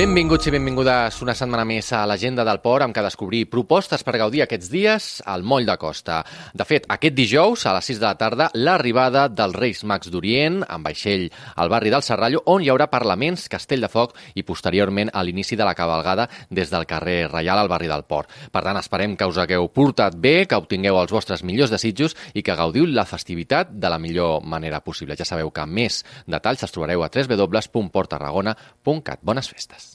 Benvinguts i benvingudes una setmana més a l'Agenda del Port amb que descobrir propostes per gaudir aquests dies al Moll de Costa. De fet, aquest dijous, a les 6 de la tarda, l'arribada dels Reis Mags d'Orient amb vaixell al barri del Serrallo, on hi haurà parlaments, castell de foc i posteriorment a l'inici de la cabalgada des del carrer Reial al barri del Port. Per tant, esperem que us hagueu portat bé, que obtingueu els vostres millors desitjos i que gaudiu la festivitat de la millor manera possible. Ja sabeu que més detalls els trobareu a www.portarragona.cat. Bones festes!